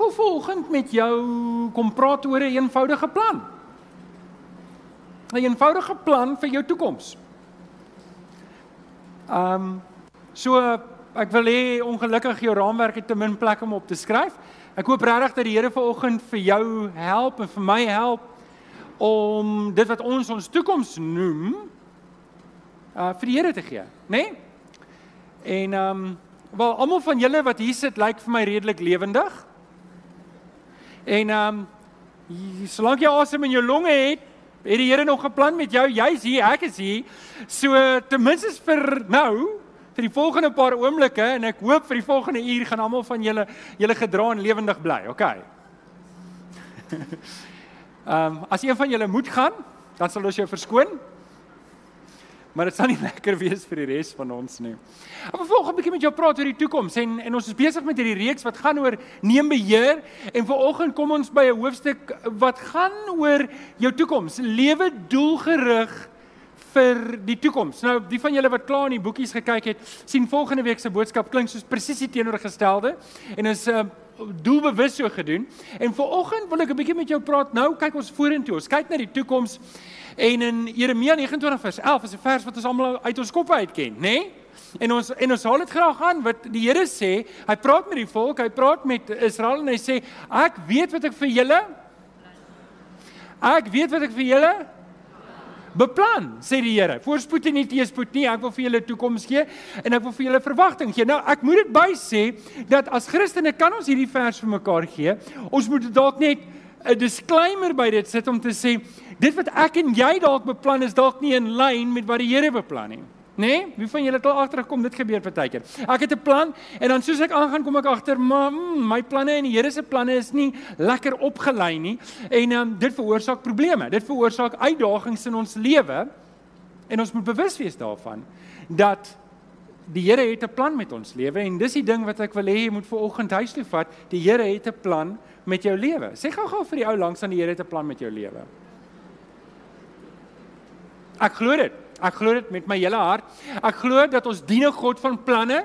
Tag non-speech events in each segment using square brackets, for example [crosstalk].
wil vanoggend met jou kom praat oor 'n eenvoudige plan. 'n Eenvoudige plan vir jou toekoms. Ehm um, so ek wil hê ongelukkig jou raamwerk het te min plek om op te skryf. Ek hoop regtig dat die Here vanoggend vir jou help en vir my help om dit wat ons ons toekoms noem uh vir die Here te gee, né? Nee? En ehm um, wel almal van julle wat hier sit lyk vir my redelik lewendig. En ehm um, solank jy asem in jou longe het, het die Here nog 'n plan met jou. Jy's hier, ek is hier. So ten minste vir nou vir die volgende paar oomblikke en ek hoop vir die volgende uur gaan almal van julle julle gedra en lewendig bly. OK. [laughs] Ehm um, as een van julle moet gaan, dan sal ons jou verskoon. Maar dit sal nie [laughs] lekker wees vir die res van ons nie. Ek wil volgende bietjie met jou praat oor die toekoms en en ons is besig met hierdie reeks wat gaan oor neem beheer en vanoggend kom ons by 'n hoofstuk wat gaan oor jou toekoms. Lewe doelgerig vir die toekoms. Nou, die van julle wat klaar in die boekies gekyk het, sien volgende week se boodskap klink soos presies die teenoorgestelde en is uh, doelbewus so gedoen. En vanoggend wil ek 'n bietjie met jou praat. Nou kyk ons vorentoe. Ons kyk na die toekoms. En in Jeremia 29 vers 11 is 'n vers wat ons almal uit ons koppe uit ken, nê? Nee? En ons en ons haal dit graag aan wat die Here sê. Hy praat met die volk, hy praat met Israel en hy sê ek weet wat ek vir julle Ek weet wat ek vir julle beplan, sê die Here. Voorspoed en nie teëspoed nie. Ek wil vir julle toekoms gee en ek wil vir julle verwagting gee. Nou, ek moet dit by sê dat as Christene kan ons hierdie vers vir mekaar gee. Ons moet dalk net 'n disclaimer by dit sit om te sê dit wat ek en jy dalk beplan is dalk nie in lyn met wat die Here beplan nie. Nee, wie van julle het al agtergekom dit gebeur partykeer. Ek het 'n plan en dan soos ek aangaan kom ek agter, maar mm, my planne en die Here se planne is nie lekker opgelei nie en um, dit veroorsaak probleme. Dit veroorsaak uitdagings in ons lewe en ons moet bewus wees daarvan dat die Here het 'n plan met ons lewe en dis die ding wat ek wil hê jy moet vir oggend huis toe vat. Die Here het 'n plan met jou lewe. Sê gou-gou vir die ou langs aan die Here het 'n plan met jou lewe. Ek glo dit. Ek glo dit met my hele hart. Ek glo dat ons dien 'n God van planne.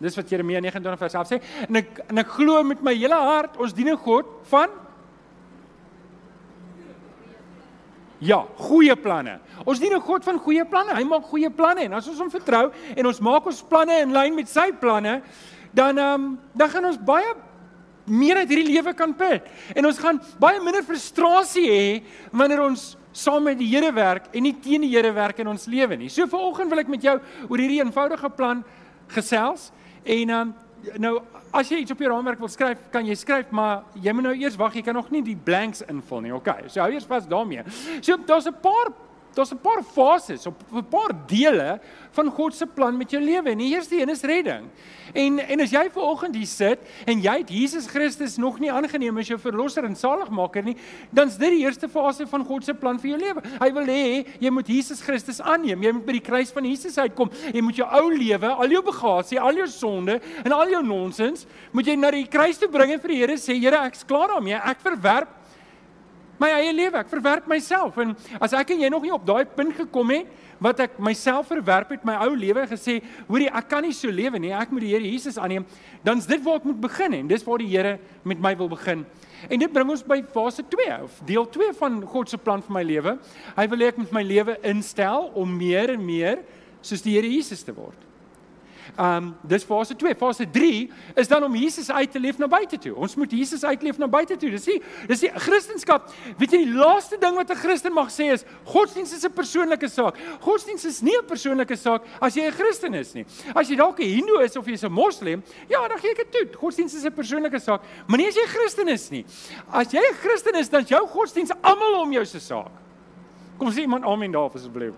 Dis wat Jeremia 29 vers 11 sê. En ek en ek glo met my hele hart ons dien 'n God van Ja, goeie planne. Ons dien 'n God van goeie planne. Hy maak goeie planne en as ons hom vertrou en ons maak ons planne in lyn met sy planne, dan ehm um, dan gaan ons baie meer uit hierdie lewe kan put. En ons gaan baie minder frustrasie hê wanneer ons saam met die Here werk en nie teen die Here werk in ons lewe nie. So vanoggend wil ek met jou oor hierdie eenvoudige plan gesels en um, nou as jy iets op jou raamwerk wil skryf, kan jy skryf, maar jy moet nou eers wag, jy kan nog nie die blanks invul nie. Okay. So hou eers vas daarmee. So daar's 'n paar daar's 'n paar fases op 'n paar dele van God se plan met jou lewe. En die eerste een is redding. En en as jy ver oggend hier sit en jy het Jesus Christus nog nie aangeneem as jou verlosser en saligmaker nie, dan's dit die eerste fase van God se plan vir jou lewe. Hy wil hê jy moet Jesus Christus aanneem. Jy moet by die kruis van Jesus uitkom. Jy moet jou ou lewe, al jou bagasie, al jou sonde en al jou nonsens, moet jy na die kruis toe bring en vir die Here sê, Here, ek's klaar daarmee. Ek verwerp my eie lewe. Ek verwerp myself en as ek en jy nog nie op daai punt gekom het wat ek myself verwerp het, my ou lewe gesê, hoorie, ek kan nie so lewe nie. Ek moet die Here Jesus aanneem. Dan's dit waar ek moet begin en dis waar die Here met my wil begin. En dit bring ons by fase 2 of deel 2 van God se plan vir my lewe. Hy wil hê ek moet my lewe instel om meer en meer soos die Here Jesus te word. Um dis fase 2. Fase 3 is dan om Jesus uit te leef na buite toe. Ons moet Jesus uitleef na buite toe. Dis die dis die Christendom. Weet jy die laaste ding wat 'n Christen mag sê is godsdienst is 'n persoonlike saak. Godsdienst is nie 'n persoonlike saak as jy 'n Christen is nie. As jy dalk 'n Hindoe is of jy's 'n Moslem, ja, dan gee ek dit toe. Godsdienst is 'n persoonlike saak, maar nie as jy 'n Christen is nie. As jy 'n Christen is, dan is jou godsdienst almal om jou se saak. Kom sê iemand amen daar asseblief.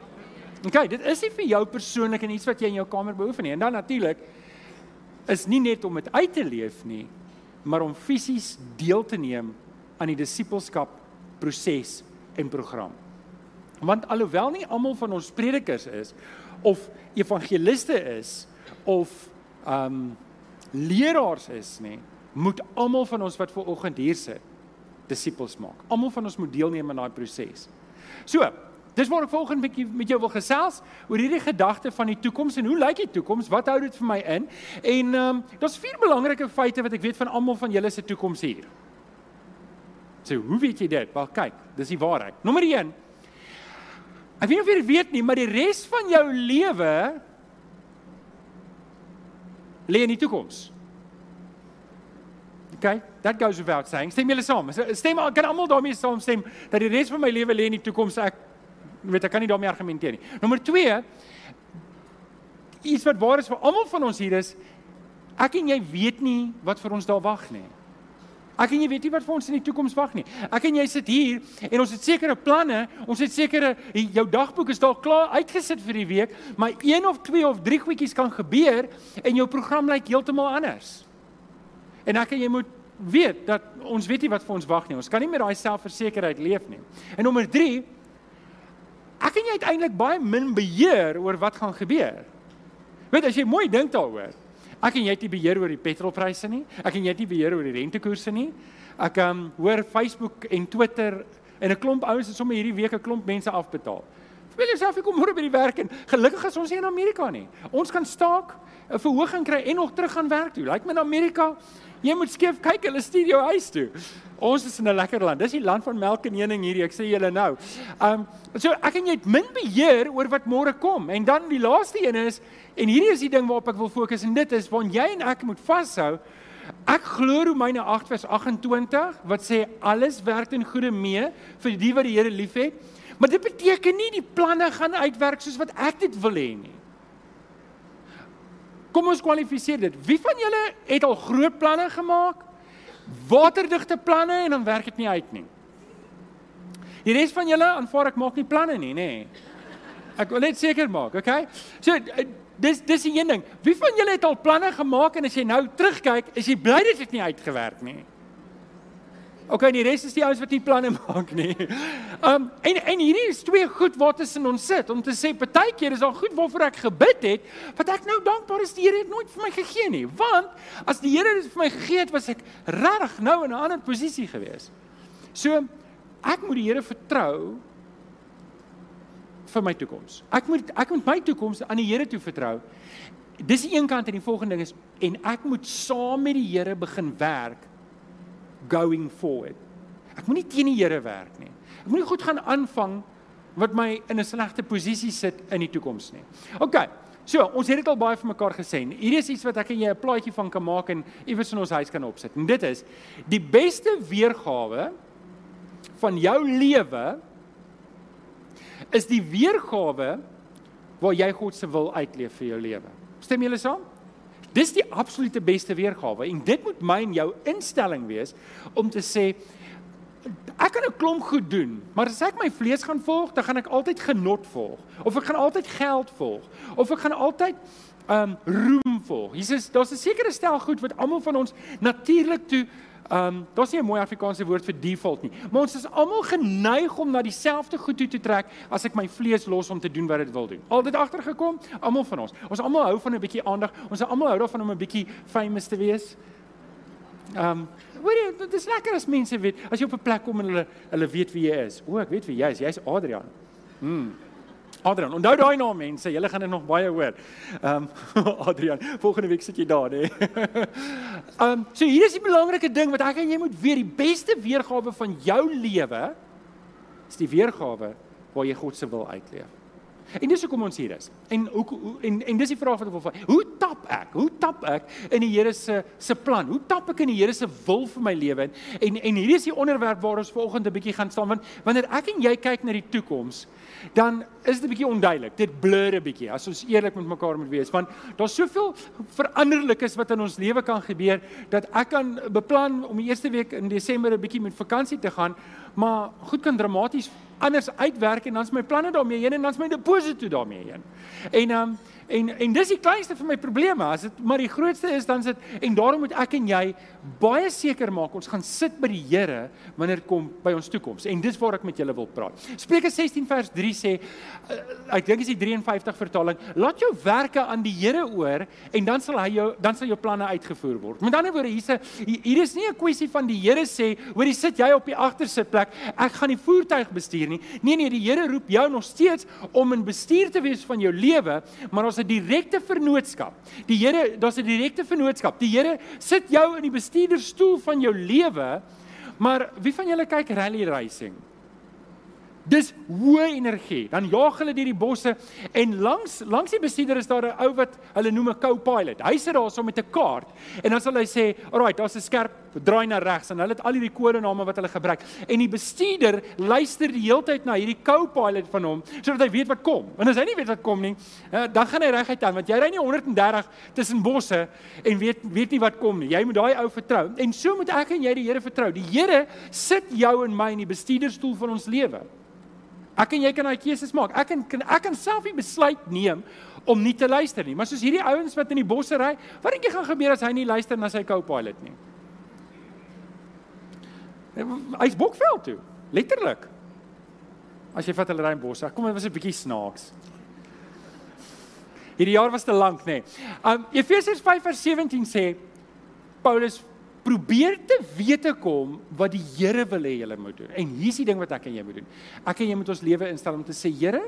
OK, dit is nie vir jou persoonlik en iets wat jy in jou kamer beoefen nie. En dan natuurlik is nie net om dit uit te leef nie, maar om fisies deel te neem aan die disippelskap proses en program. Want alhoewel nie almal van ons predikers is of evangeliste is of ehm um, leraars is nie, moet almal van ons wat ver oggend hier sit disippels maak. Almal van ons moet deelneem aan daai proses. So, Dis waar ek volgende bietjie met jou wil gesels oor hierdie gedagte van die toekoms en hoe lyk die toekoms? Wat hou dit vir my in? En ehm um, daar's vier belangrike feite wat ek weet van almal van julle se toekoms hier. So, hoe weet jy dit? Wel kyk, dis die waarheid. Nommer 1. Ek weet nie of jy weet nie, maar die res van jou lewe lê in die toekoms. Okay, that goes without saying. Stem julle saam? Stem kan almal daarmee saamstem dat die res van my lewe lê in die toekoms. Ek weet ek kan nie daarmee argumenteer nie. Nommer 2 iets wat waar is vir almal van ons hier is ek en jy weet nie wat vir ons daar wag nie. Ek en jy weet nie wat vir ons in die toekoms wag nie. Ek en jy sit hier en ons het sekere planne, ons het sekere jou dagboek is dalk klaar uitgesit vir die week, maar een of twee of drie goedjies kan gebeur en jou program lyk heeltemal anders. En ek en jy moet weet dat ons weet nie wat vir ons wag nie. Ons kan nie met daai selfversekerheid leef nie. En nommer 3 ek en jy het eintlik baie min beheer oor wat gaan gebeur. Weet as jy mooi dink daaroor. Ek en jy het nie beheer oor die petrolpryse nie. Ek en jy het nie beheer oor die rentekoerse nie. Ek um, hoor Facebook en Twitter en 'n klomp ouens het sommer hierdie week 'n klomp mense afbetaal. Wil jy self kom môre by die werk en gelukkig is ons nie in Amerika nie. Ons kan staak, 'n verhoging kry en nog terug gaan werk toe. Lyk like my in Amerika, jy moet skief kyk hulle stuur jou huis toe. Ons is in 'n lekker land. Dis die land van melk en honing hierdie. Ek sê julle nou. Um so ek en jy het min beheer oor wat môre kom. En dan die laaste een is en hierdie is die ding waarop ek wil fokus en dit is waar jy en ek moet vashou. Ek glo Romeine 8 vers 28 wat sê alles werk ten goeie mee vir die wat die Here liefhet. Maar dit beteken nie die planne gaan uitwerk soos wat ek dit wil hê nie. Kom ons kwalifiseer dit. Wie van julle het al groot planne gemaak? Waterdigte planne en dan werk dit nie uit nie. Die res van julle aanvaar ek maak nie planne nie, nê. Ek wil net seker maak, okay? So dis dis die een ding. Wie van julle het al planne gemaak en as jy nou terugkyk, is jy bly dit het nie uitgewerk nie? Okay, die res is die ouens wat nie planne [laughs] maak nie. Um en en hierdie is twee goed wat tussen ons sit om te sê partykeer is al goed waarvoor ek gebid het, wat ek nou dankbaar is die Here het nooit vir my gegee nie. Want as die Here dit vir my gegee het, was ek reg nou in 'n ander posisie gewees. So ek moet die Here vertrou vir my toekoms. Ek moet ek moet my toekoms aan die Here toe vertrou. Dis die een kant en die volgende ding is en ek moet saam met die Here begin werk going forward. Ek moenie teen die Here werk nie. Ek moenie goed gaan aanvang wat my in 'n slegte posisie sit in die toekoms nie. OK. So, ons het dit al baie vir mekaar gesê. Hier is iets wat ek en jy 'n plaatjie van kan maak en iewers in ons huis kan opsit. En dit is die beste weergawe van jou lewe is die weergawe waar jy God se wil uitleef vir jou lewe. Stem julle saam? Dis die absolute beste weergawe en dit moet my en jou instelling wees om te sê ek kan 'n klomp goed doen, maar as ek my vlees gaan volg, dan gaan ek altyd genot volg of ek gaan altyd geld volg of ek gaan altyd um roem volg. Jesus, daar's 'n sekere stel goed wat almal van ons natuurlik toe Ehm, um, daar's nie 'n mooi Afrikaanse woord vir default nie, maar ons is almal geneig om na dieselfde goed toe te trek as ek my vlees los om te doen wat dit wil doen. Al dit agtergekom, almal van ons. Ons almal hou van 'n bietjie aandag. Ons almal hou daarvan om 'n bietjie famous te wees. Ehm, um, weet jy, dit is lekker as mense weet as jy op 'n plek kom en hulle hulle weet wie jy is. O, ek weet wie jy is. Jy's Adrian. Mm. Adrian, onthou daai naam mense, julle gaan dit nog baie hoor. Ehm um, [laughs] Adrian, volgende week sit jy daar, hè. [laughs] Ehm um, so hier is die belangrike ding wat ek en jy moet weet, die beste weergawe van jou lewe is die weergawe waar jy God se wil uitleef. En dis hoekom ons hier is. En hoe en en dis die vraag wat ek wil vra. Hoe tap ek? Hoe tap ek in die Here se se plan? Hoe tap ek in die Here se wil vir my lewe? En en hierdie is die onderwerp waar ons volgende bietjie gaan staan want wanneer ek en jy kyk na die toekoms, dan is dit 'n bietjie onduidelik. Dit blur 'n bietjie as ons eerlik met mekaar moet wees. Want daar's soveel veranderlikes wat in ons lewe kan gebeur dat ek kan beplan om die eerste week in Desember 'n bietjie met vakansie te gaan, maar goed kan dramaties anders uitwerk en dan's my planne daarmee heen en dan's my deposito daarmee heen. En ehm um, En en dis die kleinste van my probleme. As dit maar die grootste is, dan is dit en daarom moet ek en jy baie seker maak ons gaan sit by die Here wanneer kom by ons toekoms. En dis waar ek met julle wil praat. Spreuke 16 vers 3 sê uh, ek dink is die 53 vertaling, laat jou werke aan die Here oor en dan sal hy jou dan sal jou planne uitgevoer word. Met ander woorde, hier's 'n hier is nie 'n kwessie van die Here sê, hoor jy sit jy op die agtersitplek, ek gaan die voertuig bestuur nie. Nee nee, die Here roep jou nog steeds om in bestuur te wees van jou lewe, maar 'n direkte vennootskap. Die Here, daar's 'n direkte vennootskap. Die Here sit jou in die bestuurderstoel van jou lewe. Maar wie van julle kyk rally racing? Dis hoë energie. Dan jaag hulle deur die bosse en langs langs die bestuurder is daar 'n ou wat hulle noem 'n co-pilot. Hy sit daar so met 'n kaart en dan sal hy sê, "Alright, daar's 'n skerp draai na regs." En hulle het al hierdie kodename wat hulle gebruik. En die bestuurder luister die hele tyd na hierdie co-pilot van hom sodat hy weet wat kom. En as hy nie weet wat kom nie, eh, dan gaan hy reguit aan want jy ry nie 130 tussen bosse en weet weet nie wat kom nie. Jy moet daai ou vertrou. En so moet ek en jy die Here vertrou. Die Here sit jou en my in die bestuurderstoel van ons lewe. Ek en jy kan daai keuses maak. Ek kan ek kan self die besluit neem om nie te luister nie. Maar soos hierdie ouens wat in die bosse ry, wat dink jy gaan gebeur as hy nie luister na sy co-pilot nie? Hy's bokveld toe, letterlik. As jy vat hulle ry in bosse. Kom, dit was 'n bietjie snaaks. Hierdie jaar was te lank, nê. Nee. Um Efesiërs 5:17 sê Paulus probeer te wete kom wat die Here wil hê jy moet doen. En hier's die ding wat ek en jy moet doen. Ek en jy moet ons lewe instel om te sê, Here,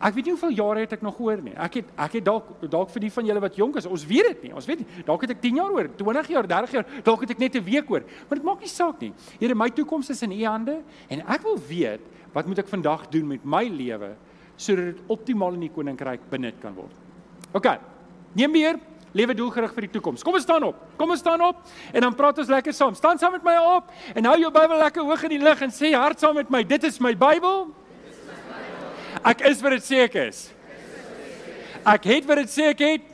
ek weet nie hoeveel jare het ek nog oor nie. Ek het ek het dalk dalk vir die van julle wat jonk is, ons weet dit nie. Ons weet nie. Dalk het ek 10 jaar oor, 20 jaar, 30 jaar, dalk het ek net 'n week oor. Maar dit maak nie saak nie. Here, my toekoms is in U hande en ek wil weet wat moet ek vandag doen met my lewe sodat dit optimaal in die koninkryk benut kan word. OK. Neem weer lewe doelgerig vir die toekoms. Kom ons staan op. Kom ons staan op en dan praat ons lekker saam. Staan saam met my op en hou jou Bybel lekker hoog in die lug en sê hard saam met my, dit is my Bybel. Ek is wat dit sê ek is. Ek het wat dit sê ek het.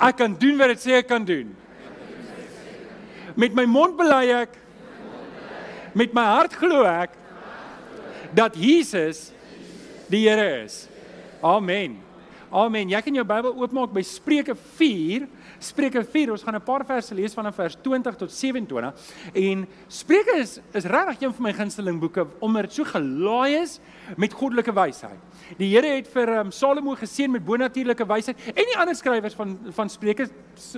Ek kan doen wat dit sê ek kan doen. Met my mond bely ek met my hart glo ek dat Jesus die Here is. Amen. Amen. Jy kan jou Bybel oopmaak by Spreuke 4. Spreuke 4. Ons gaan 'n paar verse lees vanaf vers 20 tot 27. En Spreuke is is regtig een van my gunsteling boeke omdat dit so gelaai is met goddelike wysheid. Die Here het vir um, Salomo geseën met bonatuurlike wysheid en die ander skrywers van van Spreuke.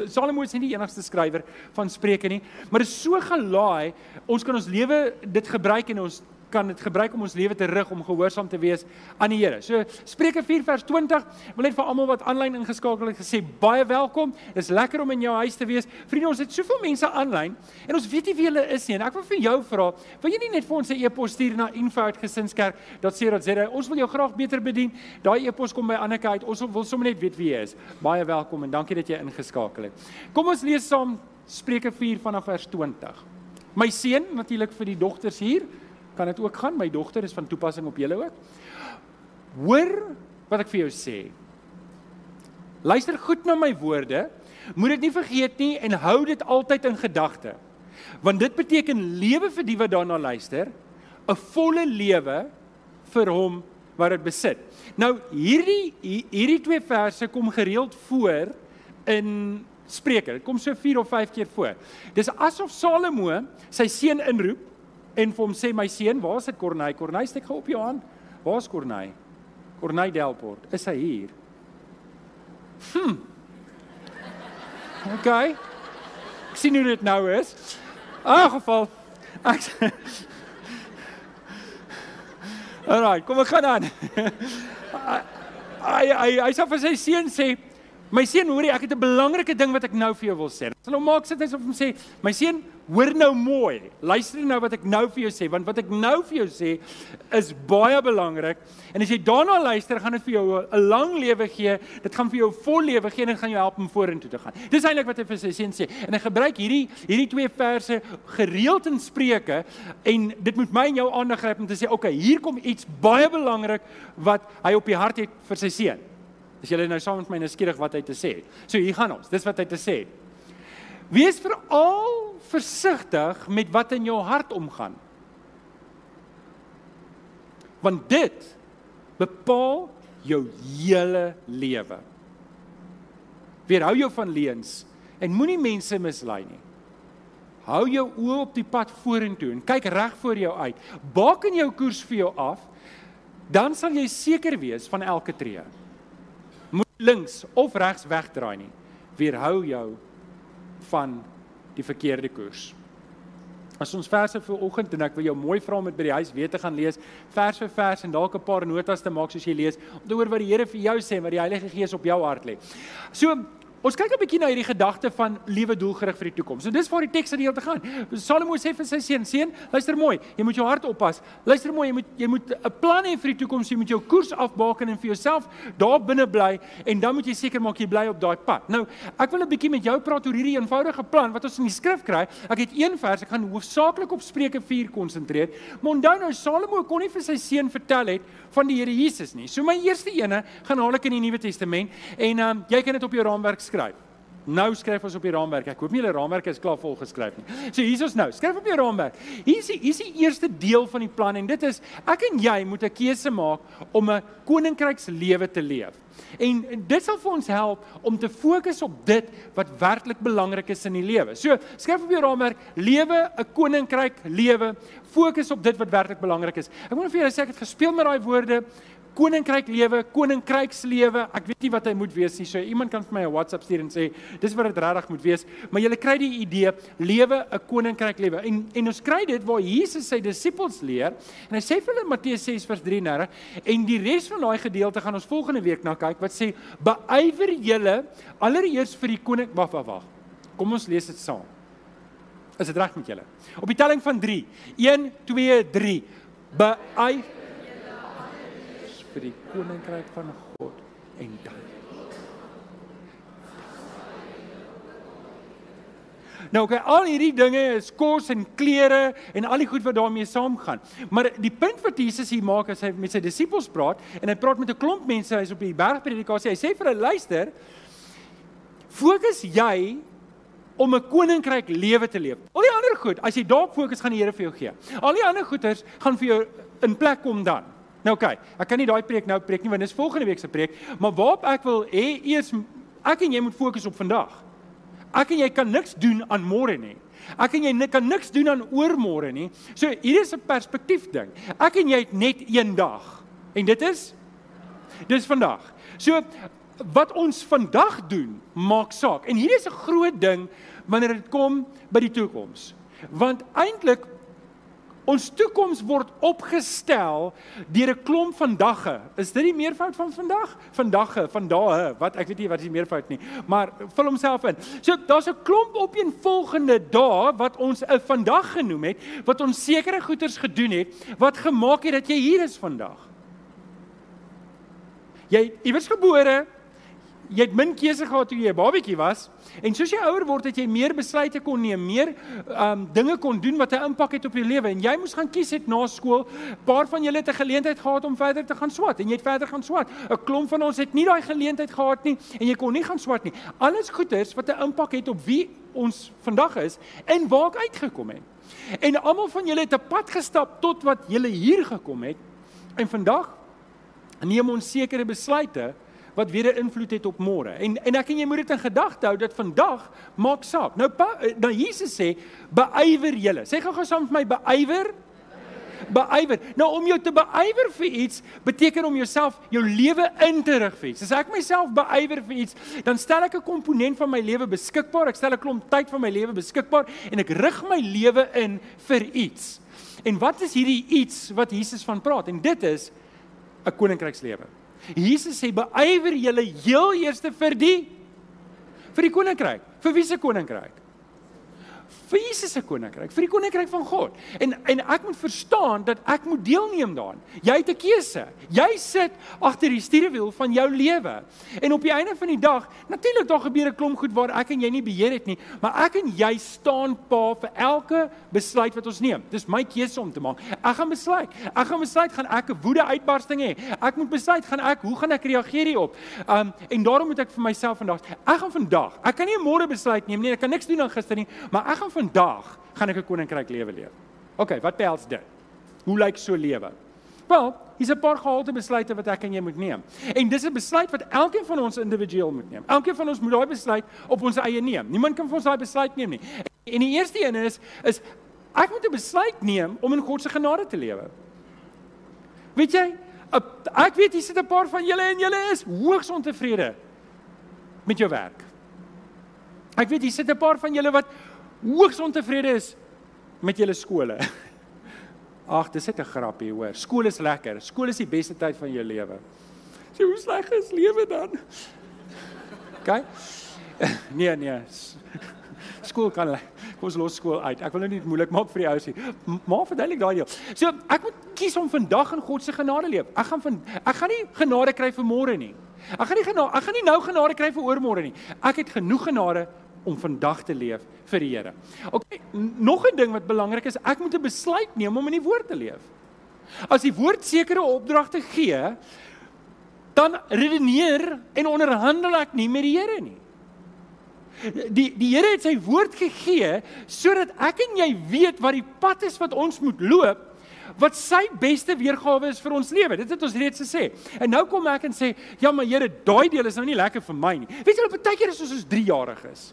Salomo is nie die enigste skrywer van Spreuke nie, maar dit is so gelaai. Ons kan ons lewe dit gebruik en ons kan dit gebruik om ons lewe te rig om gehoorsaam te wees aan die Here. So Spreuke 4 vers 20, wil net vir almal wat aanlyn ingeskakel het gesê baie welkom. Dis lekker om in jou huis te wees. Vriende, ons het soveel mense aanlyn en ons weet nie wie hulle is nie. En ek wil vir jou vra, wil jy nie net vir ons 'n e-pos stuur na info@gesinskerk.co.za? Ons wil jou graag beter bedien. Daai e-pos kom by Anneke uit. Ons wil sommer net weet wie jy is. Baie welkom en dankie dat jy ingeskakel het. Kom ons lees saam Spreuke 4 vanaf vers 20. My seun natuurlik vir die dogters hier kan dit ook gaan. My dogter is van toepassing op julle ook. Hoor wat ek vir jou sê. Luister goed na my woorde. Moet dit nie vergeet nie en hou dit altyd in gedagte. Want dit beteken lewe vir die wat daarna luister, 'n volle lewe vir hom wat dit besit. Nou hierdie hierdie twee verse kom gereeld voor in Spreuke. Dit kom so 4 of 5 keer voor. Dis asof Salomo sy seun inroep en vir hom sê my seun, waar is dit Corney? Corney steek gou op jou hand. Waar is Corney? Corney Delport. Is hy hier? Hm. OK. Ek sien hoe dit nou is. In geval ek Alraai, kom ek gaan aan. Ai [laughs] ai hy sê vir sy seun sê My seun, hoorie, ek het 'n belangrike ding wat ek nou vir jou wil sê. Sal hom maak sit hy op hom sê, my seun, hoor nou mooi. Luister nou wat ek nou vir jou sê, want wat ek nou vir jou sê is baie belangrik. En as jy daarna luister, gaan dit vir jou 'n lang lewe gee. Dit gaan vir jou 'n vol lewe gee en gaan jou help om vorentoe te gaan. Dis eintlik wat hy vir sy seun sê. En hy gebruik hierdie hierdie twee verse gereeld in Spreuke en dit moet my en jou aandag gryp om te sê, "Oké, okay, hier kom iets baie belangrik wat hy op die hart het vir sy seun." As jy nou saam met my nuuskierig wat hy te sê. So hier gaan ons. Dis wat hy te sê. Wees veral versigtig met wat in jou hart omgaan. Want dit bepaal jou hele lewe. Weerhou jou van leuns en moenie mense mislei nie. Hou jou oë op die pad vorentoe en kyk reg voor jou uit. Baken jou koers vir jou af, dan sal jy seker wees van elke tree. Links of regs wegdraai nie. Weerhou jou van die verkeerde koers. As ons verse vir oggend en ek wil jou mooi vra om dit by die huis weer te gaan lees, vers vir vers en dalk 'n paar notas te maak soos jy lees, om te hoor wat die Here vir jou sê en wat die Heilige Gees op jou hart lê. So Ons kyk 'n bietjie na hierdie gedagte van lewe doelgerig vir die toekoms. En dis waar die teks aan die hele te gaan. Salomo sê vir sy seun: "Seun, luister mooi. Jy moet jou hart oppas. Luister mooi, jy moet jy moet 'n plan hê vir die toekoms. Jy moet jou koers afbaken en vir jouself daar binne bly en dan moet jy seker maak jy bly op daai pad." Nou, ek wil 'n bietjie met jou praat oor hierdie eenvoudige plan wat ons in die skrif kry. Ek het een vers, ek gaan hoofsaaklik op Spreuke 4 konsentreer. Maar onthou nou, Salomo kon nie vir sy seun vertel het van die Here Jesus nie. So my eerste ene gaan haal ek in die Nuwe Testament en um, jy kan dit op jou raamwerk skryf. Nou skryf ons op die raamwerk. Ek hoop nie julle raamwerk is klaar vol geskryf nie. So hier is ons nou. Skryf op jou raamwerk. Hier is die, hier is die eerste deel van die plan en dit is ek en jy moet 'n keuse maak om 'n koninkrykslewe te leef. En dit sal vir ons help om te fokus op dit wat werklik belangrik is in die lewe. So, skryf op jou raamwerk: lewe 'n koninkryk lewe. Fokus op dit wat werklik belangrik is. Ek wil vir julle sê ek het gespeel met daai woorde koninkryk lewe, koninkrykslewe. Ek weet nie wat hy moet wees nie. So iemand kan vir my 'n WhatsApp stuur en sê dis wat dit regtig moet wees, maar jy kry die idee, lewe 'n koninkryk lewe. En en ons kry dit waar Jesus sy disippels leer en hy sê vir hulle Matteus 6 vers 33 en die res van daai gedeelte gaan ons volgende week na kyk wat sê beywer julle allereers vir die koning wag wag wag. Kom ons lees dit saam. Is dit reg met julle? Op die telling van 3. 1 2 3. Beywer vir die koninkryk van God en dan. Nou okay, al hierdie dinge is kos en klere en al die goed wat daarmee saamgaan. Maar die punt wat Jesus hier maak as hy met sy disippels praat en hy praat met 'n klomp mense, hy's op die bergpredikasie. Hy sê vir hulle luister, fokus jy om 'n koninkryk lewe te leef. Al die ander goed, as jy daarop fokus, gaan die Here vir jou gee. Al die ander goeders gaan vir jou in plek kom dan. Nou oké, okay, ek kan nie daai preek nou preek nie want dit is volgende week se preek, maar waarop ek wil hê eers ek en jy moet fokus op vandag. Ek en jy kan niks doen aan môre nie. Ek en jy kan niks doen aan oormôre nie. So hier is 'n perspektief ding. Ek en jy het net een dag. En dit is dis vandag. So wat ons vandag doen maak saak. En hier is 'n groot ding wanneer dit kom by die toekoms. Want eintlik Ons toekoms word opgestel deur 'n klomp van dagge. Is dit die meervoud van vandag? Vandagge, van dae. Wat ek weet nie wat is die meervoud nie, maar vul homself in. So daar's 'n klomp opeenvolgende dae wat ons 'n vandag genoem het, wat ons sekere goeders gedoen het wat gemaak het dat jy hier is vandag. Jy iewers gebore, jy het min keuse gehad toe jy 'n babatjie was en soos jy ouer word het jy meer besluite kon neem, meer um dinge kon doen wat 'n impak het op jou lewe en jy moes gaan kies het na skool. Paar van julle het 'n geleentheid gehad om verder te gaan swat en jy het verder gaan swat. 'n Klomp van ons het nie daai geleentheid gehad nie en jy kon nie gaan swat nie. Alles goeders wat 'n impak het op wie ons vandag is en waar ek uitgekom het. En almal van julle het 'n pad gestap tot wat julle hier gekom het. En vandag neem ons sekere besluite wat weer 'n invloed het op môre. En en ek en jy moet dit in gedagte hou dat vandag maak saak. Nou eh, nou Jesus sê beywer julle. Sê gou-gou saam met my beywer. Beywer. Nou om jou te beywer vir iets beteken om jouself jou lewe in te rig vir iets. As ek myself beywer vir iets, dan stel ek 'n komponent van my lewe beskikbaar. Ek stel 'n klomp tyd van my lewe beskikbaar en ek rig my lewe in vir iets. En wat is hierdie iets wat Jesus van praat? En dit is 'n koninkrykslewe. Jesus sê beywer julle heel eerste vir die vir die koninkryk. Vir wie se koninkryk? Vir Jesus se koninkryk, vir die koninkryk van God. En en ek moet verstaan dat ek moet deelneem daaraan. Jy het 'n keuse. Jy sit agter die stuurwiel van jou lewe. En op die einde van die dag, natuurlik daar gebeur 'n klomp goed waar ek en jy nie beheer het nie, maar ek en jy staan pa vir elke besluit wat ons neem. Dis my keuse om te maak. Ek gaan besluit. Ek gaan besluit gaan ek 'n woede uitbarsting hê. Ek moet besluit gaan ek hoe gaan ek reageer hierop? Um en daarom moet ek vir myself vandag, ek gaan vandag. Ek kan nie môre besluit neem nie. Ek kan niks doen aan gister nie, maar ek gaan vandag gaan ek 'n koninkryk lewe leef. OK, wat behels dit? Hoe lyk so lewe? Wel, hier's 'n paar gehalte besluite wat ek en jy moet neem. En dis 'n besluit wat elkeen van ons individueel moet neem. Elkeen van ons moet daai besluit op ons eie neem. Niemand kan vir ons daai besluit neem nie. En die eerste een is is ek moet 'n besluit neem om in God se genade te lewe. Weet jy, ek weet hier sit 'n paar van julle en julle is hoogs ontevrede met jou werk. Ek weet hier sit 'n paar van julle wat hoogs ontevrede is met julle skole. [laughs] Ag, dis net 'n grappie hoor. Skool is lekker. Skool is die beste tyd van jou lewe. Sê hoe sleg is lewe dan? [laughs] OK? [laughs] Nee, nee. Skool kan kom ons los skool uit. Ek wil nou nie moeilik maak vir die ouers nie. Maar verduidelik daai deel. So, ek moet kies om vandag in God se genade leef. Ek gaan van ek gaan nie genade kry vir môre nie. Ek gaan nie genade ek gaan nie nou genade kry vir oormôre nie. Ek het genoeg genade om vandag te leef vir die Here. OK, nog 'n ding wat belangrik is, ek moet 'n besluit neem om in die woord te leef. As die woord sekere opdragte gee, dan redeneer en onderhandel ek nie met die Here nie. Die die Here het sy woord gegee sodat ek en jy weet wat die pad is wat ons moet loop wat sy beste weergawe is vir ons lewe. Dit het ons reeds gesê. En nou kom ek en sê, ja maar Here, daai deel is nou nie lekker vir my nie. Weet op 'n tydjie is ons soos 3 jarig is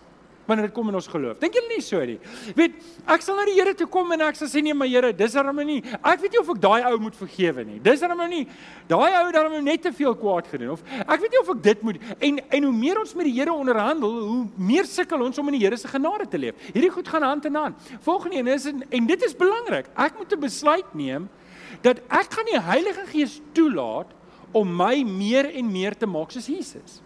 wanneer dit kom in ons geloof. Dink julle nie so nie? Weet, ek sal na die Here toe kom en ek sal sê nee, my Here, dis darem nie. Ek weet nie of ek daai ou moet vergewe nie. Dis darem nie. Daai ou darem net te veel kwaad gedoen of ek weet nie of ek dit moet en en hoe meer ons met die Here onderhandel, hoe meer sukkel ons om in die Here se genade te leef. Hierdie goed gaan hand in hand. Volgende een is en, en dit is belangrik. Ek moet 'n besluit neem dat ek gaan die Heilige Gees toelaat om my meer en meer te maak soos Jesus.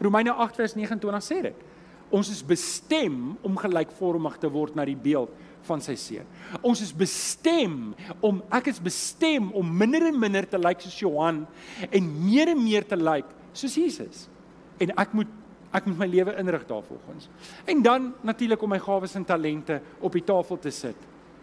Romeine 8 vers 29 sê dit. Ons is bestem om gelykvormig te word na die beeld van sy seun. Ons is bestem om ek is bestem om minder en minder te lyk soos Johan en meer en meer te lyk soos Jesus. En ek moet ek moet my lewe inrig daarvolgens. En dan natuurlik om my gawes en talente op die tafel te sit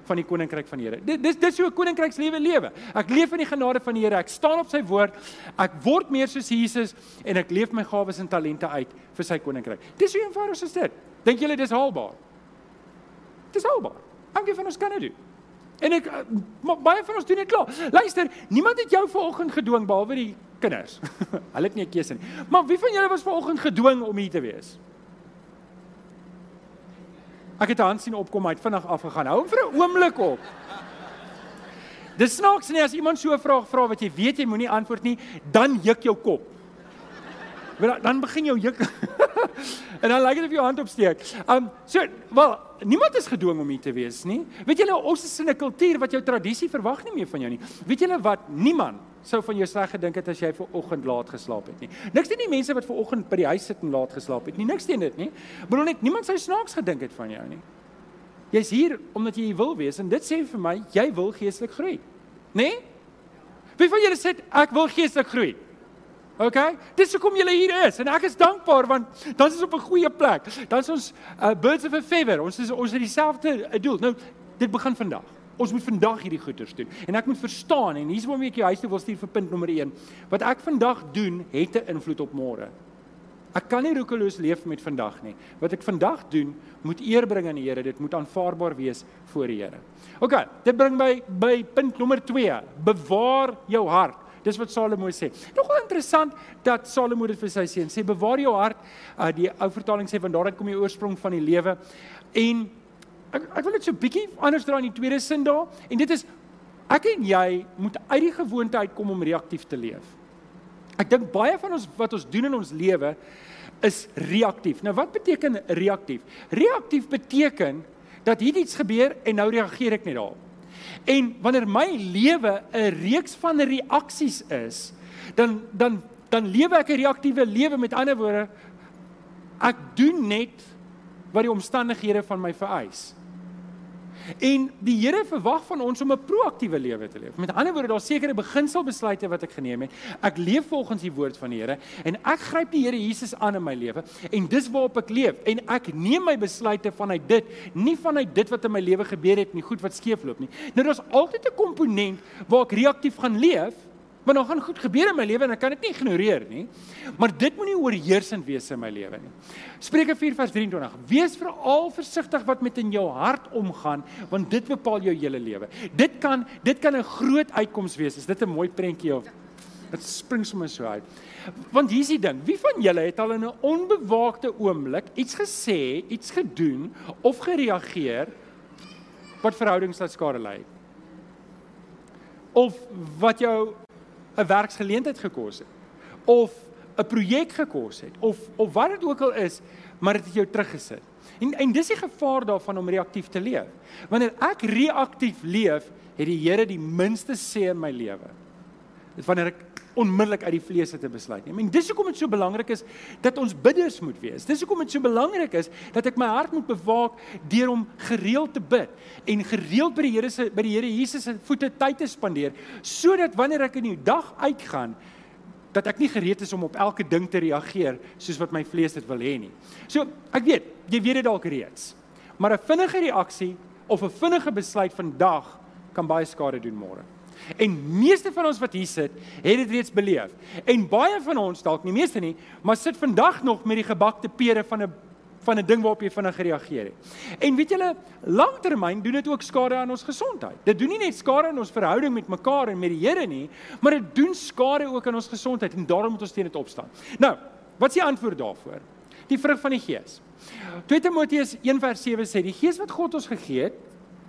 van die koninkryk van die Here. Dit dis dis hoe 'n koninkrykslewe lewe. Ek leef in die genade van die Here. Ek staan op sy woord. Ek word meer soos Jesus en ek leef my gawes en talente uit vir sy koninkryk. Dis hoe eenvoudig is dit. Dink julle dis haalbaar? Dis haalbaar. Elkeen van ons kan dit doen. En ek eh, baie van ons doen dit klaar. Luister, niemand het jou vanoggend gedwing behalwe die kinders. [laughs] Hulle het nie 'n keuse nie. Maar wie van julle was vanoggend gedwing om hier te wees? Ek het 'n hand sien opkom, hy het vinnig afgegaan. Hou hom vir 'n oomblik op. Dis snaaks nie as iemand so 'n vraag vra wat jy weet jy moenie antwoord nie, dan juk jou kop. Dan begin jou juk. [laughs] [laughs] en dan lyk dit of jou hand opsteek. Um so, wel, niemand is gedwing om hier te wees nie. Weet julle ons is in 'n kultuur wat jou tradisie verwag nie meer van jou nie. Weet julle wat? Niemand sou van jou sleg gedink het as jy ver oggend laat geslaap het nie. Niks teen die mense wat ver oggend by die huis sit en laat geslaap het nie. Niks teen dit nie. Bedoel net niemand sou snaaks gedink het van jou nie. Jy's hier omdat jy wil wees en dit sê vir my jy wil geestelik groei. Né? Nee? Wie van julle sê ek wil geestelik groei? OK? Dis hoekom julle hier is en ek is dankbaar want dan is ons op 'n goeie plek. Dan is ons uh, birds of a feather. Ons is ons het dieselfde uh, doel. Nou dit begin vandag. Ons moet vandag hierdie goeders doen. En ek moet verstaan en hier's waarom ek jou huis toe wil stuur vir punt nommer 1. Wat ek vandag doen het 'n invloed op môre. Ek kan nie roekeloos leef met vandag nie. Wat ek vandag doen, moet eer bring aan die Here. Dit moet aanvaarbaar wees voor die Here. OK, dit bring my by punt nommer 2. Bewaar jou hart. Dis wat Salomo sê. Nogal interessant dat Salomo dit vir sy seun sê: "Bewaar jou hart." Uh, die ou vertaling sê: "Want daarin kom die oorsprong van die lewe." En ek ek wil dit so bietjie anders dra in die tweede sin daar. En dit is ek en jy moet uit die gewoonte uitkom om reaktief te leef. Ek dink baie van ons wat ons doen in ons lewe is reaktief. Nou wat beteken reaktief? Reaktief beteken dat hier iets gebeur en nou reageer ek net daarop. En wanneer my lewe 'n reeks van reaksies is, dan dan dan lewe ek 'n reaktiewe lewe met ander woorde ek doen net wat die omstandighede van my vereis. En die Here verwag van ons om 'n proaktiewe lewe te leef. Met ander woorde, daar's sekere beginselbesluite wat ek geneem het. Ek leef volgens die woord van die Here en ek gryp die Here Jesus aan in my lewe en dis waarop ek leef en ek neem my besluite vanuit dit, nie vanuit dit wat in my lewe gebeur het nie, goed wat skeefloop nie. Nou daar's altyd 'n komponent waar ek reaktief gaan leef Want dan gaan goed gebeur in my lewe en ek kan dit nie ignoreer nie. Maar dit moenie oorheersend wees in my lewe nie. Spreuke 4 vers 23. Wees veral versigtig wat met in jou hart omgaan, want dit bepaal jou hele lewe. Dit kan dit kan 'n groot uitkoms wees. Is dit 'n mooi prentjie of dit spring sommer so uit. Want hier's die ding, wie van julle het al in 'n onbewaakte oomblik iets gesê, iets gedoen of gereageer wat verhoudings laat skade lei? Of wat jou 'n werksgeleentheid gekos het of 'n projek gekos het of of wat dit ook al is, maar dit het jou teruggesit. En en dis die gevaar daarvan om reaktief te leef. Wanneer ek reaktief leef, het die Here die minste sê in my lewe. Dit wanneer ek onmiddellik uit die vlees te besluit nie. En dis hoekom dit so belangrik is dat ons bidders moet wees. Dis hoekom dit so belangrik is dat ek my hart moet bewaak deur om gereeld te bid en gereeld by die Here se by die Here Jesus se voete tyd te spandeer sodat wanneer ek in die dag uitgaan dat ek nie gereed is om op elke ding te reageer soos wat my vlees dit wil hê nie. So, ek weet, jy weet dit dalk reeds. Maar 'n vinnige reaksie of 'n vinnige besluit vandag kan baie skade doen môre. En meeste van ons wat hier sit, het dit reeds beleef. En baie van ons, dalk nie meeste nie, maar sit vandag nog met die gebakte pere van 'n van 'n ding waarop jy vinnig gereageer het. En weet julle, langtermyn doen dit ook skade aan ons gesondheid. Dit doen nie net skade aan ons verhouding met mekaar en met die Here nie, maar dit doen skade ook aan ons gesondheid en daarom moet ons teen dit opstaan. Nou, wat is die antwoord daarvoor? Die vrug van die Gees. 2 Timoteus 1:7 sê die Gees wat God ons gegee het,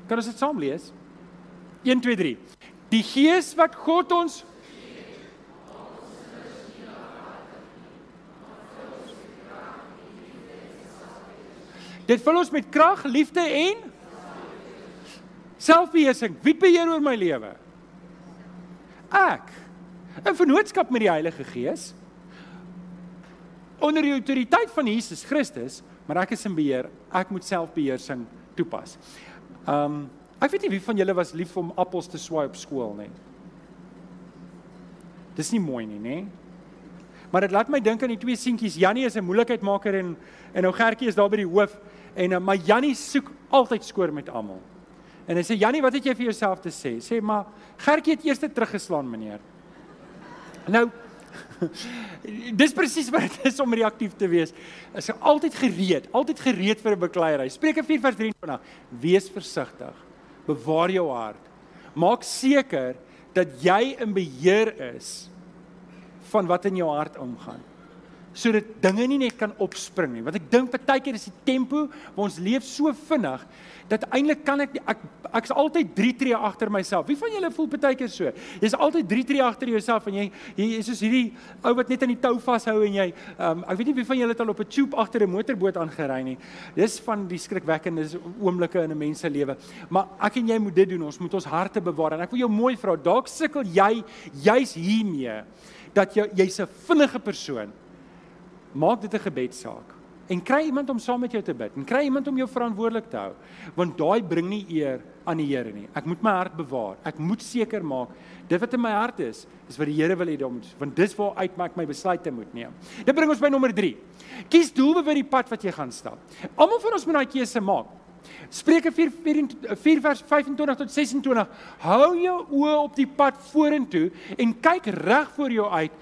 kan ons dit saam lees? 1 2 3. Die Gees wat God ons Dit vul ons met krag, liefde en selfbeheersing. Wie beheer oor my lewe? Ek. 'n Vennootskap met die Heilige Gees onder die autoriteit van Jesus Christus, maar ek is in beheer. Ek moet selfbeheersing toepas. Um Ek weet nie wie van julle was lief om appels te swaai op skool nie. Dis nie mooi nie, nê? Maar dit laat my dink aan die twee seentjies. Jannie is 'n moeilikheidmaker en en nou Gertjie is daar by die hoof en uh, maar Jannie soek altyd skoor met almal. En hy sê Jannie, wat het jy vir jouself te sê? Sê maar Gertjie het eers teruggeslaan, meneer. Nou [laughs] Dis presies wat dit is om reaktief te wees. Is altyd gereed, altyd gereed vir 'n bekleierery. Spreuke 4 vers 23. Wees versigtig bewaar jou hart. Maak seker dat jy in beheer is van wat in jou hart omgaan. Sodat dinge nie net kan opspring nie. Want ek dink partykeer is die tempo waar ons leef so vinnig dat eintlik kan ek ek ek's altyd 3 tree agter myself. Wie van julle voel partykeer so? Jy's altyd 3 tree agter jouself en jy jy is soos hierdie ou wat net aan die tou vashou en jy um, ek weet nie wie van julle het al op 'n tube agter 'n motorboot aangery nie. Dis van die skrikwekkende oomblikke in 'n mens se lewe. Maar ek en jy moet dit doen. Ons moet ons harte bewaar en ek wil jou mooi vra, dalk sukkel jy juis hiermee dat jy jy's 'n vinnige persoon. Maak dit 'n gebedsaak. En kry iemand om saam met jou te bid en kry iemand om jou verantwoordelik te hou want daai bring nie eer aan die Here nie. Ek moet my hart bewaar. Ek moet seker maak dit wat in my hart is is wat die Here wil hê dan moet want dis waar uit maak my besluite moet neem. Dit bring ons by nommer 3 kies doelbewus die pad wat jy gaan stap. Almal van ons moet daai keuse maak. Spreuke 4 4 vers 25 tot 26 Hou jou oë op die pad vorentoe en kyk reg voor jou uit.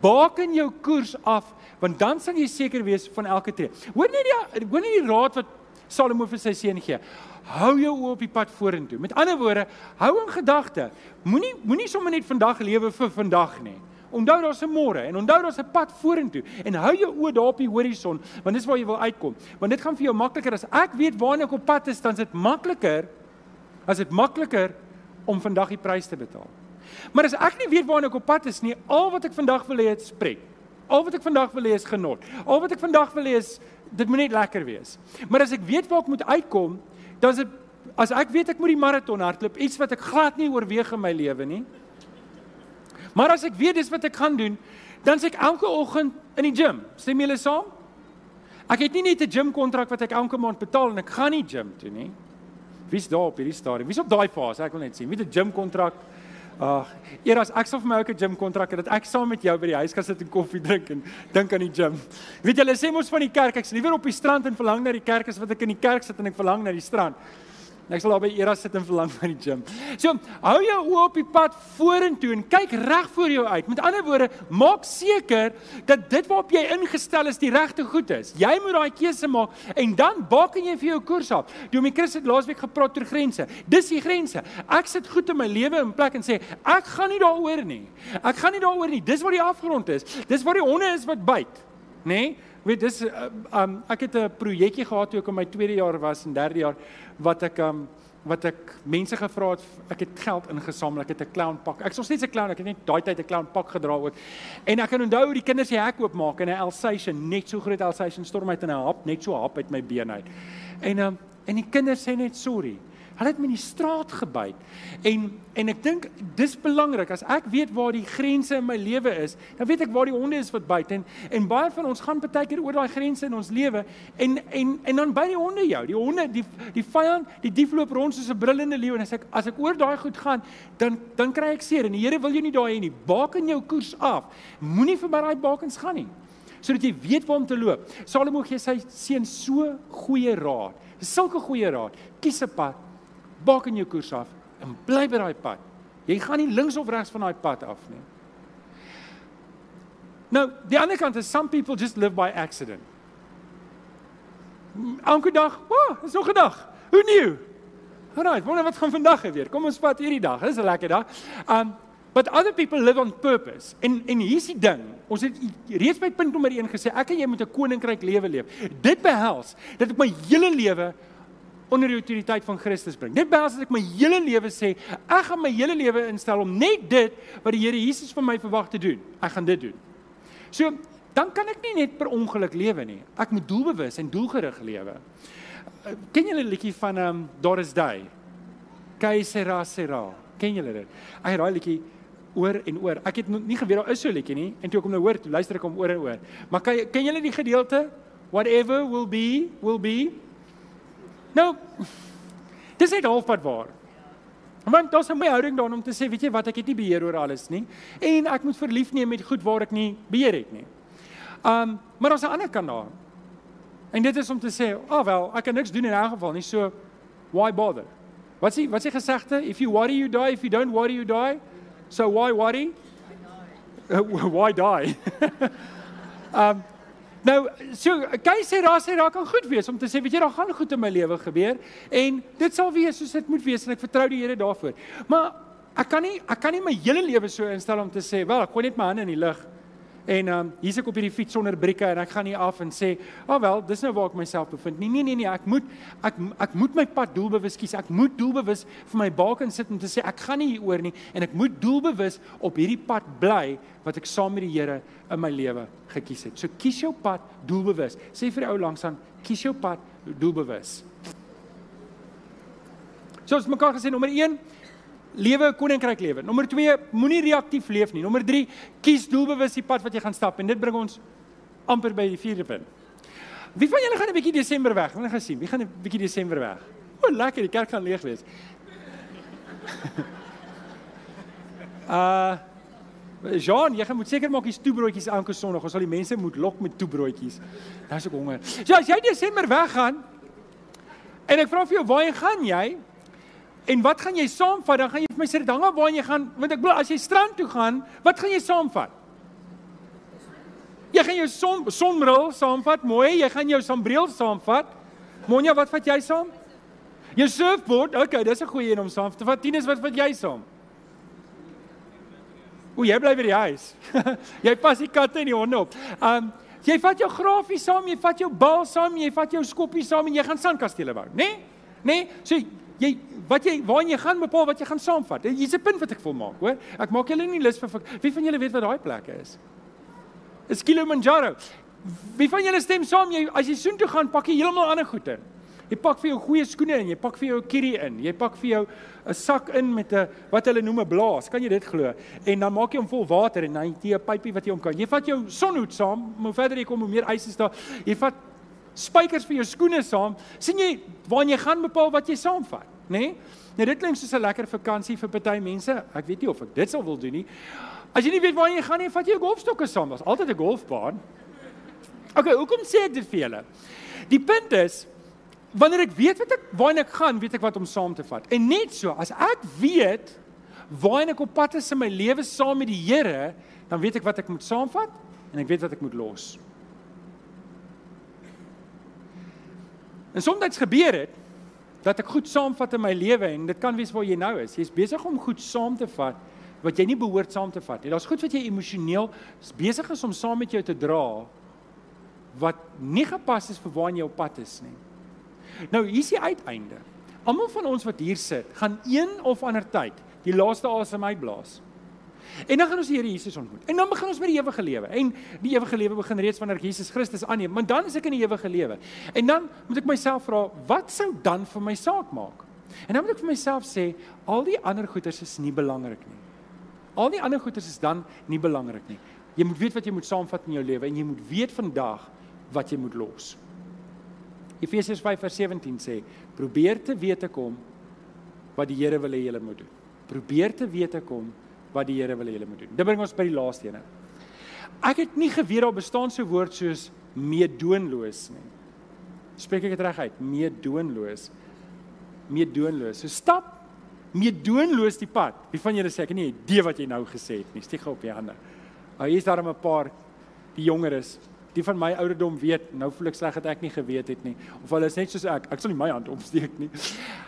Baken jou koers af want dan sal jy seker wees van elke tree. Hoor net die hoor net die raad wat Salomo vir sy seun gee. Hou jou oë op die pad vorentoe. Met ander woorde, hou in gedagte. Moenie moenie sommer net vandag lewe vir vandag nie. Onthou daar's 'n môre en onthou daar's 'n pad vorentoe en hou jou oë daar op die horison want dis waar jy wil uitkom. Want dit gaan vir jou makliker as ek weet waarna ek op pad is, dan is dit makliker as dit makliker om vandag die prys te betaal. Maar as ek nie weet waarna ek op pad is nie, al wat ek vandag wil hê is pret. Al wat ek vandag wil hê is genot. Al wat ek vandag wil hê is dit moet net lekker wees. Maar as ek weet waar ek moet uitkom, dan is dit as ek weet ek moet die maraton hardloop, iets wat ek glad nie oorweeg in my lewe nie. Maar as ek weet dis wat ek gaan doen, dan sê ek elke oggend in die gim. Stem julle saam? Ek het nie net 'n gym kontrak wat ek elke maand betaal en ek gaan nie gym toe nie. Wie's daar op hierdie stadium? Wie's op daai fase? Ek wil net sien. Wie het 'n gym kontrak? Ag, eers ek sal vir my ook 'n gym kontrak hê dat ek saam met jou by die huis kan sit en koffie drink en dink aan die gym. Weet julle sê mos van die kerk, ek's liewer op die strand en verlang na die kerk as wat ek in die kerk sit en ek verlang na die strand. Ek sal daar by Era sit en verlang vir die gym. So, hou jou oë op die pad vorentoe en kyk reg voor jou uit. Met ander woorde, maak seker dat dit waarop jy ingestel is die regte goed is. Jy moet daai keuse maak en dan baken jy vir jou koers af. Dominee Chris het laasweek gepraat oor grense. Dis die grense. Ek sit goed in my lewe in plek en sê, ek gaan nie daaroor nie. Ek gaan nie daaroor nie. Dis waar die afgrond is. Dis waar die honde is wat byt, nê? Nee? Weet dis um ek het 'n projekkie gehad toe ek in my tweede jaar was en derde jaar wat ek um wat ek mense gevra het ek het geld ingesamel ek het 'n clown pak ek was net 'n clown ek het net daai tyd 'n clown pak gedra ook. En ek kan onthou hoe die kinders die hek oopmaak en 'n Alsatian net so groot Alsatian storm uit in 'n hap net so hap uit my been uit. En um en die kinders sê net sorry Hulle het my in die straat gebyt. En en ek dink dis belangrik as ek weet waar die grense in my lewe is, dan weet ek waar die honde is wat byt en en baie van ons gaan baie keer oor daai grense in ons lewe en en en dan by die honde jou. Die honde, die die vyand, die dief loop rond soos 'n brullende leeu en as ek as ek oor daai goed gaan, dan dan kry ek seer en die Here wil jou nie daai hê nie. Baken jou koers af. Moenie verby daai bakens gaan nie sodat jy weet waar om te loop. Salomo gee sy seun so goeie raad. Sulke goeie raad. Kies 'n pad bak in jou koers af en bly by daai pad. Jy gaan nie links of regs van daai pad af nie. Nou, die ander kant is some people just live by accident. Elke dag, o, oh, is nog 'n dag. Hoe nuwe. Alraai, wonder wat gaan vandag gebeur. Kom ons vat hierdie dag. Dis 'n lekker dag. Um but other people live on purpose. En en hier's die ding. Ons het reeds by punt nommer 1 gesê ek en jy moet 'n koninkryk lewe leef. Dit behels dat ek my hele lewe onder die autoriteit van Christus bring. Dit behels dat ek my hele lewe sê, ek gaan my hele lewe instel om net dit wat die Here Jesus van my verwag te doen. Ek gaan dit doen. So, dan kan ek nie net per ongeluk lewe nie. Ek moet doelbewus en doelgerig lewe. Eh, ken julle 'n liedjie van ehm um, Doris Day? Kaisera Sera. Ken julle dit? Ek het daai liedjie oor en oor. Ek het nie geweet daar is so 'n liedjie nie en toe ek hom nou hoor, toe luister ek hom oor en oor. Maar kan ken julle die gedeelte? Whatever will be, will be. Nou dis net halfpad waar. Want daar's 'n my houding daarin om te sê, weet jy wat, ek het nie beheer oor alles nie en ek moet verlief neem met goed waar ek nie beheer het nie. Um maar daar's 'n ander kant daar. En dit is om te sê, "Ag oh, wel, ek kan niks doen in 'n geval nie, so why bother?" Wat sê wat sê gesegde? If you worry you die, if you don't worry you die. So why worry? [laughs] why die? [laughs] um Nou, so kyk sê daar sê daar kan goed wees om te sê, weet jy, daar gaan goed in my lewe gebeur en dit sal wees soos dit moet wees en ek vertrou die Here daarvoor. Maar ek kan nie ek kan nie my hele lewe so instel om te sê, wel, ek gooi net my hande in die lug En ehm um, hier's ek op hierdie fiets sonder brieke en ek gaan nie af en sê, "Ag oh, wel, dis nou waar ek myself bevind." Nee, nee, nee, nee, ek moet ek ek moet my pad doelbewus kies. Ek moet doelbewus vir my baken sit om te sê ek gaan nie hier oor nie en ek moet doelbewus op hierdie pad bly wat ek saam met die Here in my lewe gekies het. So kies jou pad doelbewus. Sê vir die ou langs aan, kies jou pad doelbewus. So ons mekaar gesê nommer 1 lewe 'n koninkryk lewe. Nommer 2, moenie reaktief leef nie. Nommer 3, kies doelbewus die pad wat jy gaan stap en dit bring ons amper by die vierde punt. Wie van julle gaan 'n bietjie Desember weg? Wanneer gaan sien? Wie gaan 'n bietjie Desember weg? O, lekker, die kerk gaan leeg wees. [laughs] uh Jean, jy moet seker maak jy's toebroodjies elke Sondag. Ons sal die mense moet lok met toebroodjies. Is ek honger. So as jy Desember weggaan en ek vra vir jou, waar gaan jy? En wat gaan jy saamvat? Dan gaan jy vir my sê af waar jy gaan, want ek bedoel as jy strand toe gaan, wat gaan jy saamvat? Jy gaan jou son sonbril saamvat, mooi. Jy gaan jou sonbril saamvat. Monja, wat vat jy saam? Jou surfboard. Okay, dis 'n goeie een om saam te vat. Tinus, wat vat jy saam? O, jy bly by die huis. [laughs] jy pas die katte en die honde op. Um jy vat jou grafie saam, jy vat jou bal saam, jy vat jou skoppie saam en jy gaan sandkastele bou, né? Nee? Né? Nee? So jy wat jy waarheen jy gaan bepaal wat jy gaan saamvat. Hier's 'n punt wat ek wil maak, hoor. Ek maak julle nie lus vir wie van julle weet wat daai plek is? Is Kilimanjaro. Wie van julle stem saam jy as jy soontoe gaan, pak jy heeltemal ander goede. Jy pak vir jou goeie skoene in, jy pak vir jou 'n kierie in, jy pak vir jou 'n sak in met 'n wat hulle noem 'n blaas. Kan jy dit glo? En dan maak jy hom vol water en dan jy 'n pypie wat jy om kan. Jy vat jou sonhoed saam, hoe verder jy kom hoe meer ys is daar. Jy vat spykers vir jou skoene saam. sien jy waar jy gaan bepaal wat jy saamvat? nê? Nee? Nou dit klink soos 'n lekker vakansie vir party mense. Ek weet nie of ek dit sal wil doen nie. As jy nie weet waar jy gaan nie, vat jy 'n golfstokke saam. Daar's altyd 'n golfbaan. OK, hoekom sê ek dit vir julle? Die punt is wanneer ek weet wat ek waarheen ek gaan, weet ek wat om saam te vat. En net so, as ek weet waarheen ek op pad is in my lewe saam met die Here, dan weet ek wat ek moet saamvat en ek weet wat ek moet los. En soms gebeur dit dat ek goed saamvat in my lewe en dit kan wees waar jy nou is. Jy's besig om goed saam te vat wat jy nie behoort saam te vat nie. Daar's goed wat jy emosioneel besig is om saam met jou te dra wat nie gepas is vir waarheen jy op pad is nie. Nou hier's die uiteinde. Almal van ons wat hier sit, gaan een of ander tyd die laaste asem uitblaas. En dan gaan ons die Here Jesus ontmoet. En dan begin ons met die ewige lewe. En die ewige lewe begin reeds wanneer Jesus Christus aanneem, maar dan is ek in die ewige lewe. En dan moet ek myself vra, wat sou dan vir my saak maak? En dan moet ek vir myself sê, al die ander goeders is nie belangrik nie. Al die ander goeders is dan nie belangrik nie. Jy moet weet wat jy moet saamvat in jou lewe en jy moet weet vandag wat jy moet los. Efesiërs 5:17 sê, probeer te weet te kom wat die Here wil hê jy moet doen. Probeer te weet te kom wat die Here wil hê jy moet doen. Dit bring ons by die laaste ene. Ek het nie geweet daar bestaan so 'n woord soos meedoenloos nie. Spreek ek dit reg uit? Meedoenloos. Meedoenloos. So stap meedoenloos die pad. Wie van julle sê ek het nie idee wat jy nou gesê het nie. Steek op die hande. Nou hier is daar 'n paar die jongeres die van my ouderdom weet, nou voel ek sleg dat ek nie geweet het nie of hulle is net soos ek. Ek sal nie my hand opsteek nie.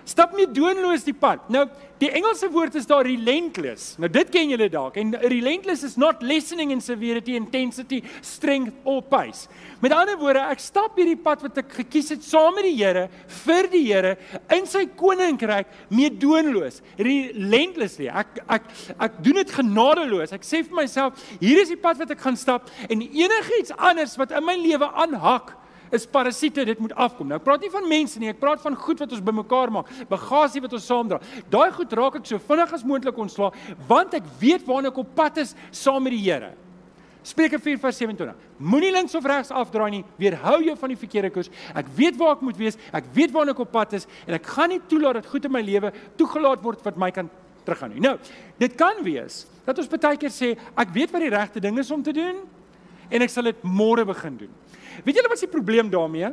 Stap nie doonloos die pad. Nou, die Engelse woord is daar relentless. Nou dit ken julle dalk. En relentless is not lessening in severity, intensity, strength or pace. Met ander woorde, ek stap hierdie pad wat ek gekies het saam met die Here vir die Here in sy koninkryk mee doonloos. Relentlessly. Ek ek ek doen dit genadeloos. Ek sê vir myself, hier is die pad wat ek gaan stap en enigiets anders wat in my lewe aanhak is parasiete dit moet afkom. Nou ek praat nie van mense nie, ek praat van goed wat ons bymekaar maak, bagasie wat ons saamdra. Daai goed raak ek so vinnig as moontlik ontslaa want ek weet waarna ek op pad is saam met die Here. Spreuke 4:27. Moenie links of regs afdraai nie, weerhou jou van die verkeerde koers. Ek weet waar ek moet wees, ek weet waarna ek op pad is en ek gaan nie toelaat dat goed in my lewe toegelaat word wat my kan teruggaan nie. Nou, dit kan wees dat ons baie keer sê ek weet wat die regte ding is om te doen, en ek sal dit môre begin doen. Weet julle wat is die probleem daarmee?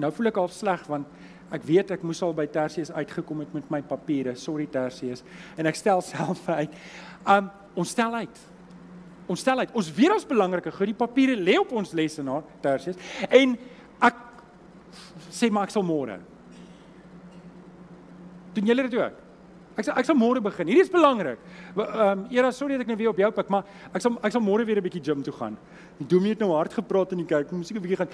Nou voel ek half sleg want ek weet ek moes al by Tersius uitgekom het met my papiere. Sorry Tersius. En ek stel [laughs] self uit. Um ons stel uit. Ons stel uit. Ons weet ons belangrike goed. Die papiere lê op ons lesenaar Tersius en ek sê maar ek sal môre. Doen julle dit ook? Ek sal ek sal môre begin. Hierdie is belangrik. Ehm um, Era, sorry dat ek nou weer op jou pik, maar ek sal ek sal môre weer 'n bietjie gym toe gaan. Dominee het nou hard gepraat in die kerk. Moet seker 'n bietjie gaan.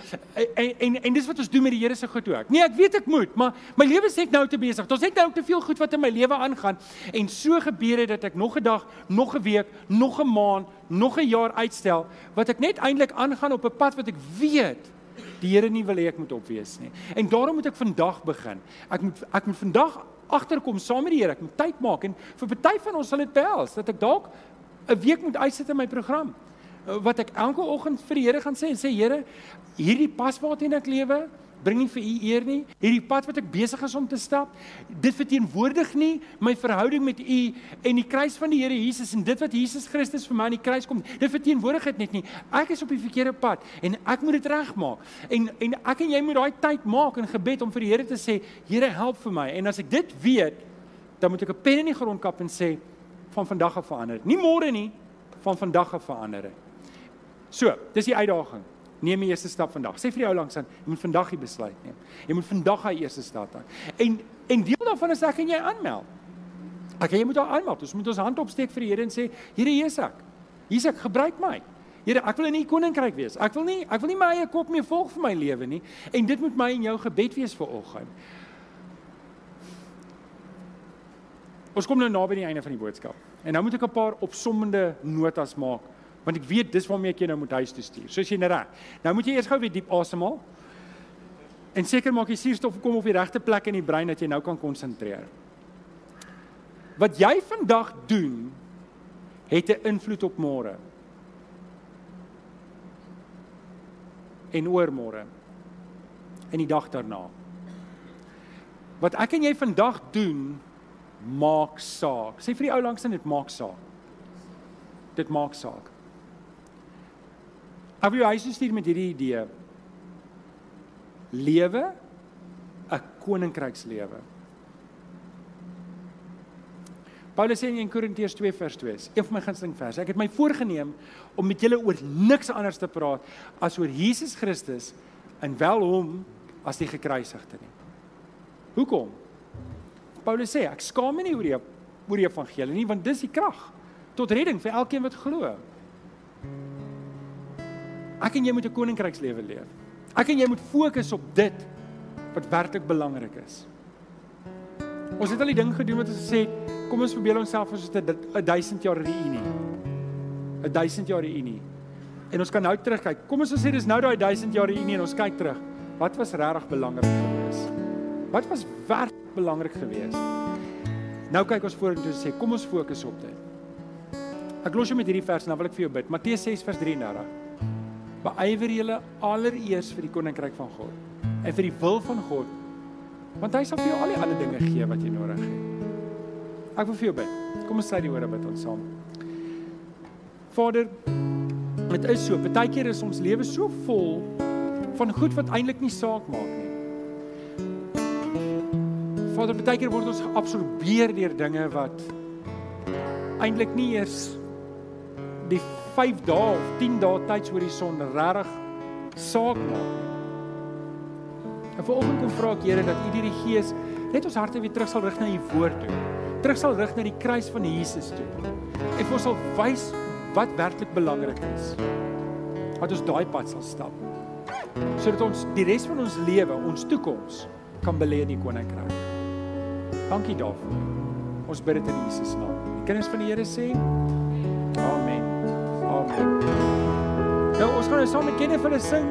En, en en dis wat ons doen met die Here se goed ook. Nee, ek weet ek moet, maar my lewe is net nou te besig. Daar's net nou te veel goed wat in my lewe aangaan en so gebeur dit dat ek nog 'n dag, nog 'n week, nog 'n maand, nog 'n jaar uitstel wat ek net eintlik aangaan op 'n pad wat ek weet die Here nie wil hê ek moet opwees nie. En daarom moet ek vandag begin. Ek moet ek moet vandag agterkom saam met die Here. Ek moet tyd maak en vir party van ons sal dit behels dat ek dalk 'n week moet uitsit in my program wat ek elke oggend vir die Here gaan sê en sê Here, hierdie pas waarteen ek lewe, bring nie vir u eer nie. Hierdie pad wat ek besig is om te stap, dit verteenwoordig nie my verhouding met u en die kruis van die Here Jesus en dit wat Jesus Christus vir my aan die kruis kom. Dit verteenwoordig dit net nie. Ek is op die verkeerde pad en ek moet dit regmaak. En en ek en jy moet daai tyd maak in gebed om vir die Here te sê, Here, help vir my. En as ek dit weet, dan moet ek 'n pen in die grond kap en sê van vandag af verander. Nie môre nie, van vandag af verander. So, dis die uitdaging. Neem die eerste stap vandag. Sê vir jou langs aan, jy moet vandag die besluit neem. Jy moet vandag daai eerste stap aan. En en deel daarvan is ek en jy aanmeld. Ek jy moet daar aanmeld. Ons moet ons hand opsteek vir die Here en sê, Here Jesus ek. Jesus ek gebruik my. Here, ek wil in u koninkryk wees. Ek wil nie ek wil nie my eie kop meer volg vir my lewe nie. En dit moet my en jou gebed wees vir oggend. Ons kom nou naby die einde van die boodskap. En nou moet ek 'n paar opsommende notas maak want ek weet dis waarmee ek jou nou moet huis toe stuur. So as jy net reg. Nou moet jy eers gou weer diep asemhaal. En seker maak die suurstof kom op die regte plek in die brein dat jy nou kan konsentreer. Wat jy vandag doen het 'n invloed op môre. En oor môre. En die dag daarna. Wat ek en jy vandag doen maak saak. Sê vir die ou langs in dit maak saak. Dit maak saak. Ek wil jou huis stuur met hierdie idee. Lewe koninkrykslewe. Paulus sê in 1 Korintiërs 2 vers 2, een van my gunsteling verse. Ek het my voorgenem om met julle oor niks anders te praat as oor Jesus Christus en wel hom as die gekruisigde nie. Hoekom? Paulus sê ek skaam my nie oor die oor die evangelie nie want dis die krag tot redding vir elkeen wat glo. Ek en jy moet 'n koninkrykslewe leef. Ek en jy moet fokus op dit wat werklik belangrik is. Ons het al die ding gedoen wat ons gesê het, kom ons verbeel onsself ons het 'n 1000 jaar reunie. 'n 1000 jaar reunie. En ons kan nou terugkyk. Kom ons sê dis nou daai 1000 jaar reunie en ons kyk terug. Wat was regtig belangrik geweest? Wat was werklik belangrik geweest? Nou kyk ons vorentoe en sê kom ons fokus op dit. Ek los jou met hierdie vers en dan wil ek vir jou bid. Matteus 6 vers 33. Beywer julle allereers vir die koninkryk van God en vir die wil van God. Want hy sal vir jou al die ander dinge gee wat jy nodig het. Ek wil vir jou bid. Kom ons sê die woorde bid ons saam. Vader, dit is so, baie keer is ons lewe so vol van goed wat eintlik nie saak maak nie. Vader, baie keer word ons geabsorbeer deur dinge wat eintlik nie eers die 5 dae of 10 dae tydshorison regtig saak maak. En vanoggend kom vra ek Here dat U deur die Gees net ons harte weer terug sal rig na U woord toe. Terug sal rig na die kruis van Jesus toe. En ons sal wys wat werklik belangrik is. Dat ons daai pad sal stap. Sodat ons die res van ons lewe, ons toekoms kan belê in die koninkryk. Dankie daarvoor. Ons bid dit in Jesus naam. Die kinders van die Here sê: Amen. Nou ons gaan nou saam met Kenneth hulle sing.